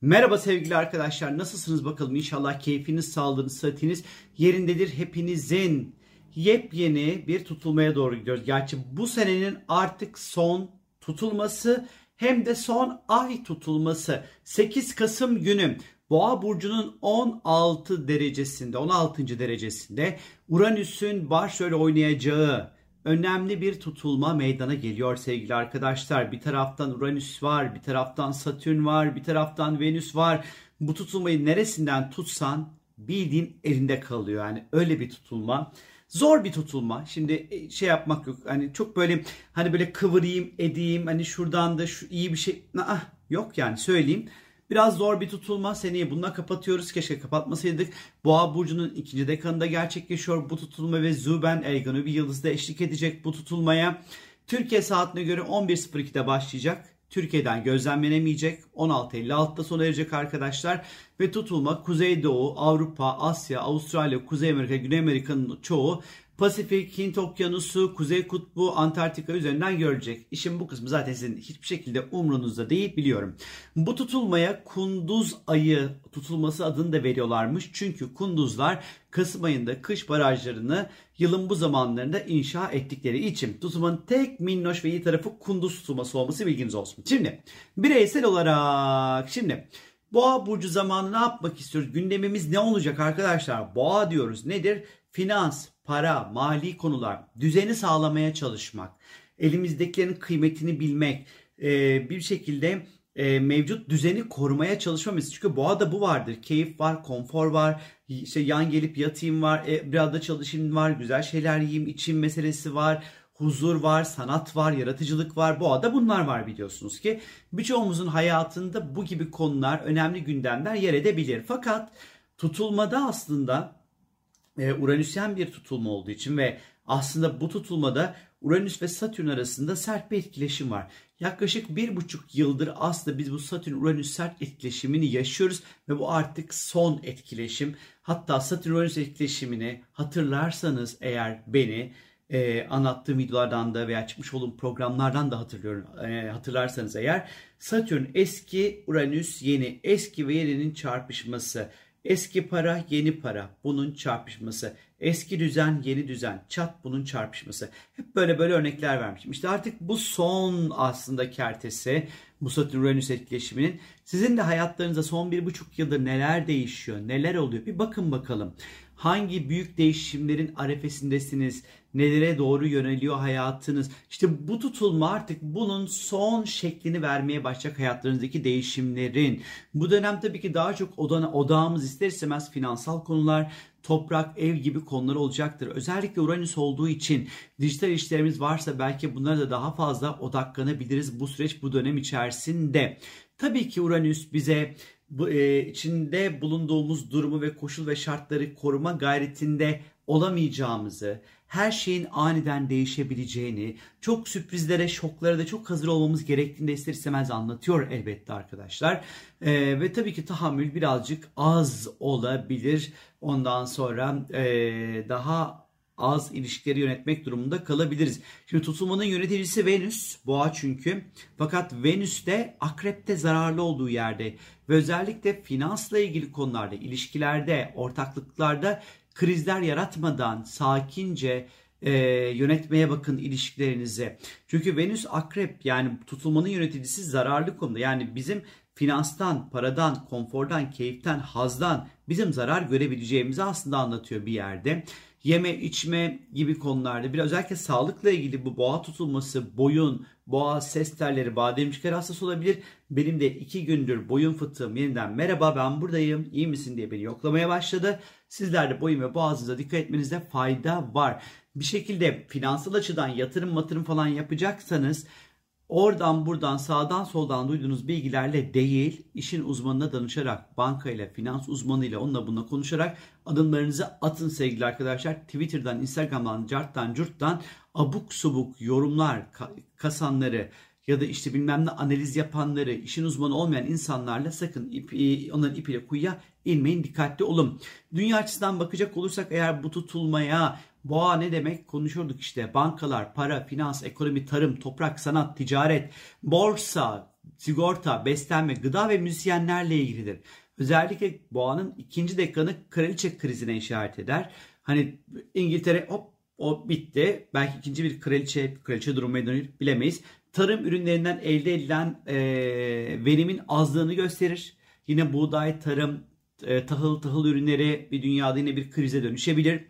Merhaba sevgili arkadaşlar nasılsınız bakalım inşallah keyfiniz, sağlığınız, sıhhatiniz yerindedir hepinizin. Yepyeni bir tutulmaya doğru gidiyoruz. Gerçi bu senenin artık son tutulması hem de son ay tutulması 8 Kasım günü Boğa burcunun 16 derecesinde 16. derecesinde Uranüs'ün başrol oynayacağı önemli bir tutulma meydana geliyor sevgili arkadaşlar. Bir taraftan Uranüs var, bir taraftan Satürn var, bir taraftan Venüs var. Bu tutulmayı neresinden tutsan bildiğin elinde kalıyor. Yani öyle bir tutulma. Zor bir tutulma. Şimdi e, şey yapmak yok. Hani çok böyle hani böyle kıvırayım, edeyim. Hani şuradan da şu iyi bir şey. Ah, yok yani söyleyeyim. Biraz zor bir tutulma. Seneye bununla kapatıyoruz. Keşke kapatmasaydık. Boğa burcunun ikinci dekanında gerçekleşiyor bu tutulma ve Züben Elgan'ı bir yıldızda eşlik edecek bu tutulmaya. Türkiye saatine göre 11.02'de başlayacak. Türkiye'den gözlemlenemeyecek. 16.56'da sona erecek arkadaşlar. Ve tutulma Kuzeydoğu, Avrupa, Asya, Avustralya, Kuzey Amerika, Güney Amerika'nın çoğu Pasifik, Hint Okyanusu, Kuzey Kutbu, Antarktika üzerinden görecek. İşin bu kısmı zaten sizin hiçbir şekilde umrunuzda değil biliyorum. Bu tutulmaya Kunduz ayı tutulması adını da veriyorlarmış. Çünkü Kunduzlar Kasım ayında kış barajlarını yılın bu zamanlarında inşa ettikleri için tutulmanın tek minnoş ve iyi tarafı Kunduz tutulması olması bilginiz olsun. Şimdi bireysel olarak şimdi Boğa burcu zamanı ne yapmak istiyoruz? Gündemimiz ne olacak arkadaşlar? Boğa diyoruz. Nedir? Finans, para, mali konular, düzeni sağlamaya çalışmak, elimizdekilerin kıymetini bilmek, e, bir şekilde e, mevcut düzeni korumaya çalışmamız. Çünkü boğada bu vardır. Keyif var, konfor var, işte yan gelip yatayım var, e, biraz da çalışayım var, güzel şeyler yiyeyim, içim meselesi var, huzur var, sanat var, yaratıcılık var. Boğada bunlar var biliyorsunuz ki. Birçoğumuzun hayatında bu gibi konular, önemli gündemler yer edebilir. Fakat tutulmada aslında e, Uranüsyen bir tutulma olduğu için ve aslında bu tutulmada Uranüs ve Satürn arasında sert bir etkileşim var. Yaklaşık bir buçuk yıldır aslında biz bu Satürn-Uranüs sert etkileşimini yaşıyoruz ve bu artık son etkileşim. Hatta Satürn-Uranüs etkileşimini hatırlarsanız eğer beni e, anlattığım videolardan da veya çıkmış olduğum programlardan da hatırlıyorum e, hatırlarsanız eğer Satürn eski Uranüs yeni eski ve yeninin çarpışması Eski para, yeni para. Bunun çarpışması. Eski düzen, yeni düzen. Çat bunun çarpışması. Hep böyle böyle örnekler vermişim. İşte artık bu son aslında kertesi. Bu Satürn-Uranüs etkileşiminin. Sizin de hayatlarınızda son bir buçuk yıldır neler değişiyor, neler oluyor? Bir bakın bakalım. Hangi büyük değişimlerin arefesindesiniz? Nelere doğru yöneliyor hayatınız? İşte bu tutulma artık bunun son şeklini vermeye başlayacak hayatlarınızdaki değişimlerin. Bu dönem tabii ki daha çok odana, odağımız ister istemez finansal konular, toprak, ev gibi konular olacaktır. Özellikle Uranüs olduğu için dijital işlerimiz varsa belki bunlara da daha fazla odaklanabiliriz bu süreç bu dönem içerisinde. Tabii ki Uranüs bize bu, e, içinde bulunduğumuz durumu ve koşul ve şartları koruma gayretinde olamayacağımızı, her şeyin aniden değişebileceğini, çok sürprizlere, şoklara da çok hazır olmamız gerektiğini de ister istemez anlatıyor elbette arkadaşlar. Ee, ve tabii ki tahammül birazcık az olabilir. Ondan sonra e, daha az ilişkileri yönetmek durumunda kalabiliriz. Şimdi tutulmanın yöneticisi Venüs, boğa çünkü. Fakat Venüs de akrepte zararlı olduğu yerde ve özellikle finansla ilgili konularda, ilişkilerde, ortaklıklarda krizler yaratmadan sakince e, yönetmeye bakın ilişkilerinize. Çünkü Venüs akrep yani tutulmanın yöneticisi zararlı konuda. Yani bizim finanstan, paradan, konfordan, keyiften, hazdan bizim zarar görebileceğimizi aslında anlatıyor bir yerde. Yeme, içme gibi konularda bir özellikle sağlıkla ilgili bu boğa tutulması, boyun, boğa, ses telleri, bademcikler hastası olabilir. Benim de iki gündür boyun fıtığım yeniden merhaba ben buradayım, iyi misin diye beni yoklamaya başladı. Sizler de boyun ve boğazınıza dikkat etmenizde fayda var. Bir şekilde finansal açıdan yatırım matırım falan yapacaksanız oradan buradan sağdan soldan duyduğunuz bilgilerle değil işin uzmanına danışarak bankayla finans uzmanıyla onunla bununla konuşarak adımlarınızı atın sevgili arkadaşlar. Twitter'dan Instagram'dan carttan curttan abuk subuk yorumlar kasanları ya da işte bilmem ne analiz yapanları, işin uzmanı olmayan insanlarla sakın ipi, onların ipiyle kuyuya inmeyin, dikkatli olun. Dünya açısından bakacak olursak eğer bu tutulmaya boğa ne demek konuşurduk işte bankalar, para, finans, ekonomi, tarım, toprak, sanat, ticaret, borsa, sigorta, beslenme, gıda ve müzisyenlerle ilgilidir. Özellikle boğanın ikinci dekanı kraliçe krizine işaret eder. Hani İngiltere hop o bitti. Belki ikinci bir kraliçe, kraliçe dönür bilemeyiz. Tarım ürünlerinden elde edilen e, verimin azlığını gösterir. Yine buğday, tarım, e, tahıl, tahıl ürünleri bir dünyada yine bir krize dönüşebilir.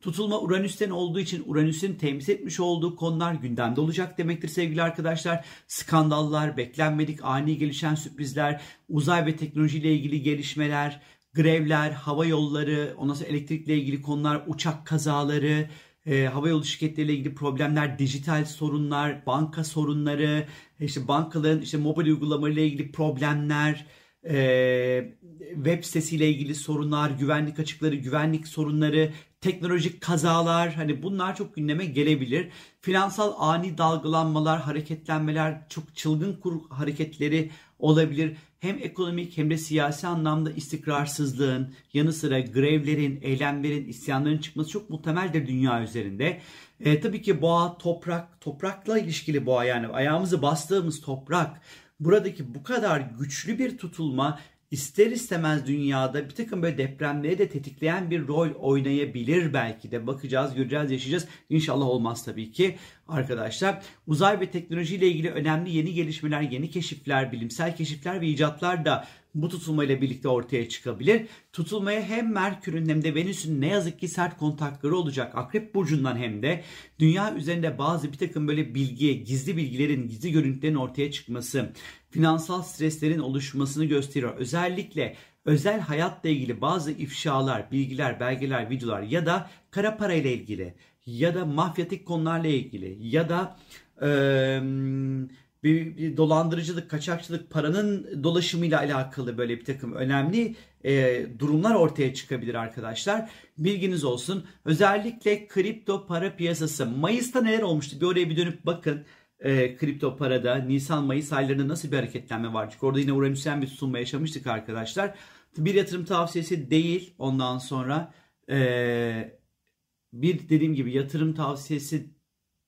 Tutulma Uranüs'ten olduğu için Uranüs'ün temsil etmiş olduğu konular gündemde olacak demektir sevgili arkadaşlar. Skandallar, beklenmedik ani gelişen sürprizler, uzay ve teknolojiyle ilgili gelişmeler, grevler, hava yolları, ondan sonra elektrikle ilgili konular, uçak kazaları, e, hava yolu şirketleriyle ilgili problemler, dijital sorunlar, banka sorunları, işte bankaların işte mobil uygulamalarıyla ilgili problemler, e, web sitesiyle ilgili sorunlar, güvenlik açıkları, güvenlik sorunları, teknolojik kazalar hani bunlar çok gündeme gelebilir. Finansal ani dalgalanmalar, hareketlenmeler, çok çılgın kur hareketleri olabilir. Hem ekonomik hem de siyasi anlamda istikrarsızlığın yanı sıra grevlerin, eylemlerin, isyanların çıkması çok muhtemeldir dünya üzerinde. E, tabii ki boğa toprak, toprakla ilişkili boğa yani ayağımızı bastığımız toprak. Buradaki bu kadar güçlü bir tutulma ister istemez dünyada bir takım böyle depremleri de tetikleyen bir rol oynayabilir belki de. Bakacağız, göreceğiz, yaşayacağız. İnşallah olmaz tabii ki arkadaşlar. Uzay ve teknoloji ile ilgili önemli yeni gelişmeler, yeni keşifler, bilimsel keşifler ve icatlar da bu tutulmayla birlikte ortaya çıkabilir. Tutulmaya hem Merkür'ün hem de Venüs'ün ne yazık ki sert kontakları olacak. Akrep Burcu'ndan hem de dünya üzerinde bazı bir takım böyle bilgi, gizli bilgilerin, gizli görüntülerin ortaya çıkması, finansal streslerin oluşmasını gösteriyor. Özellikle özel hayatla ilgili bazı ifşalar, bilgiler, belgeler, videolar ya da kara para ile ilgili ya da mafyatik konularla ilgili ya da ee, bir, bir dolandırıcılık, kaçakçılık, paranın dolaşımıyla alakalı böyle bir takım önemli e, durumlar ortaya çıkabilir arkadaşlar. Bilginiz olsun. Özellikle kripto para piyasası. Mayıs'ta neler olmuştu? Bir oraya bir dönüp bakın. E, kripto parada Nisan-Mayıs aylarında nasıl bir hareketlenme var? Çünkü orada yine Uranüs'ten bir tutulma yaşamıştık arkadaşlar. Bir yatırım tavsiyesi değil ondan sonra. E, bir dediğim gibi yatırım tavsiyesi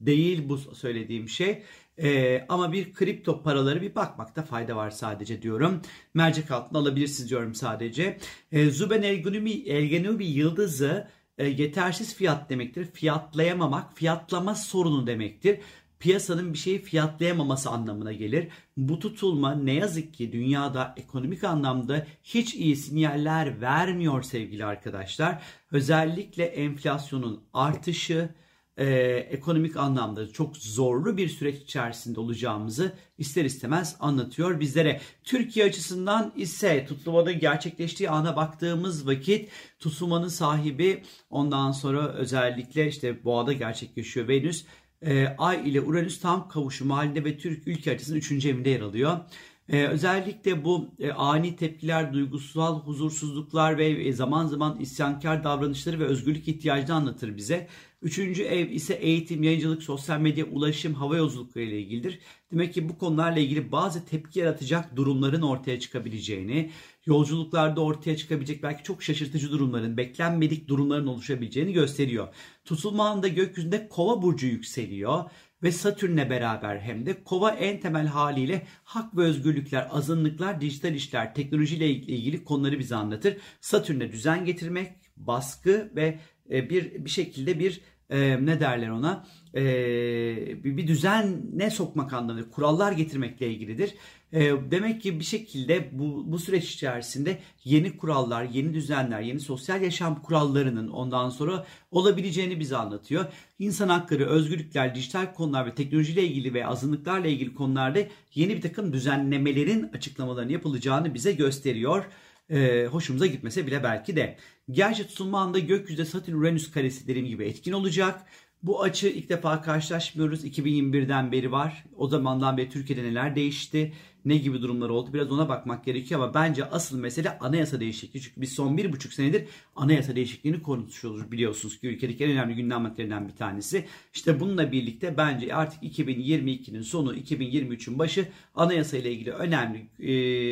değil bu söylediğim şey. Ee, ama bir kripto paraları bir bakmakta fayda var sadece diyorum. Mercek altına alabilirsiniz diyorum sadece. Ee, Zuben Elgenubi, Elgenubi yıldızı e, yetersiz fiyat demektir. Fiyatlayamamak, fiyatlama sorunu demektir. Piyasanın bir şeyi fiyatlayamaması anlamına gelir. Bu tutulma ne yazık ki dünyada ekonomik anlamda hiç iyi sinyaller vermiyor sevgili arkadaşlar. Özellikle enflasyonun artışı, e, ekonomik anlamda çok zorlu bir süreç içerisinde olacağımızı ister istemez anlatıyor bizlere. Türkiye açısından ise tutulmada gerçekleştiği ana baktığımız vakit tutulmanın sahibi ondan sonra özellikle işte boğada gerçekleşiyor Venüs. E, Ay ile Uranüs tam kavuşum halinde ve Türk ülke açısından 3. evinde yer alıyor. Ee, özellikle bu e, ani tepkiler, duygusal huzursuzluklar ve zaman zaman isyankar davranışları ve özgürlük ihtiyacını anlatır bize. Üçüncü ev ise eğitim, yayıncılık, sosyal medya, ulaşım, hava yolculukları ile ilgilidir. Demek ki bu konularla ilgili bazı tepki yaratacak durumların ortaya çıkabileceğini, yolculuklarda ortaya çıkabilecek belki çok şaşırtıcı durumların, beklenmedik durumların oluşabileceğini gösteriyor. Tutulma anında gökyüzünde kova burcu yükseliyor ve Satürn'le beraber hem de kova en temel haliyle hak ve özgürlükler, azınlıklar, dijital işler, teknolojiyle ilgili konuları bize anlatır. Satürn'e düzen getirmek, baskı ve e, bir bir şekilde bir e, ne derler ona e, bir, bir düzene sokmak anlamında kurallar getirmekle ilgilidir. E, demek ki bir şekilde bu, bu süreç içerisinde yeni kurallar, yeni düzenler, yeni sosyal yaşam kurallarının ondan sonra olabileceğini bize anlatıyor. İnsan hakları, özgürlükler, dijital konular ve teknolojiyle ilgili ve azınlıklarla ilgili konularda yeni bir takım düzenlemelerin açıklamalarını yapılacağını bize gösteriyor e, hoşumuza gitmese bile belki de. Gerçi tutulma anda gökyüzünde Satürn-Uranüs karesi dediğim gibi etkin olacak. Bu açı ilk defa karşılaşmıyoruz. 2021'den beri var. O zamandan beri Türkiye'de neler değişti? Ne gibi durumlar oldu? Biraz ona bakmak gerekiyor ama bence asıl mesele anayasa değişikliği. Çünkü biz son bir buçuk senedir anayasa değişikliğini konuşuyoruz biliyorsunuz ki ülkedeki en önemli gündem maddelerinden bir tanesi. İşte bununla birlikte bence artık 2022'nin sonu 2023'ün başı anayasa ile ilgili önemli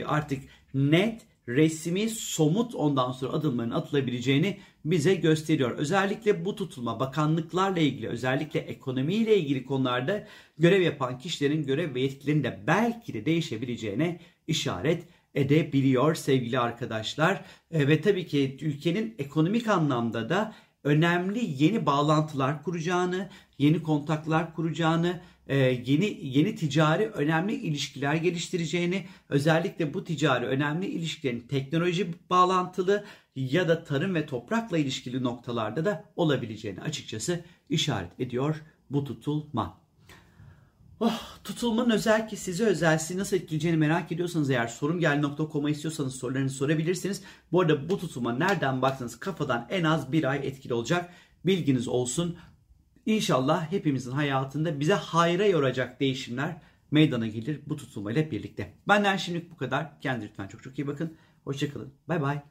artık net resmi, somut ondan sonra adımların atılabileceğini bize gösteriyor. Özellikle bu tutulma bakanlıklarla ilgili özellikle ekonomiyle ilgili konularda görev yapan kişilerin görev ve yetkilerinin de belki de değişebileceğine işaret edebiliyor sevgili arkadaşlar. E, ve tabii ki ülkenin ekonomik anlamda da önemli yeni bağlantılar kuracağını, yeni kontaklar kuracağını, e, yeni yeni ticari önemli ilişkiler geliştireceğini, özellikle bu ticari önemli ilişkilerin teknoloji bağlantılı ya da tarım ve toprakla ilişkili noktalarda da olabileceğini açıkçası işaret ediyor bu tutulma. Oh, tutulmanın özel ki size özel nasıl etkileyeceğini merak ediyorsanız eğer sorumgel.com'a istiyorsanız sorularınızı sorabilirsiniz. Bu arada bu tutulma nereden baksanız kafadan en az bir ay etkili olacak. Bilginiz olsun. İnşallah hepimizin hayatında bize hayra yoracak değişimler meydana gelir bu tutulmayla birlikte. Benden şimdilik bu kadar. Kendinize lütfen çok çok iyi bakın. Hoşçakalın. Bay bay.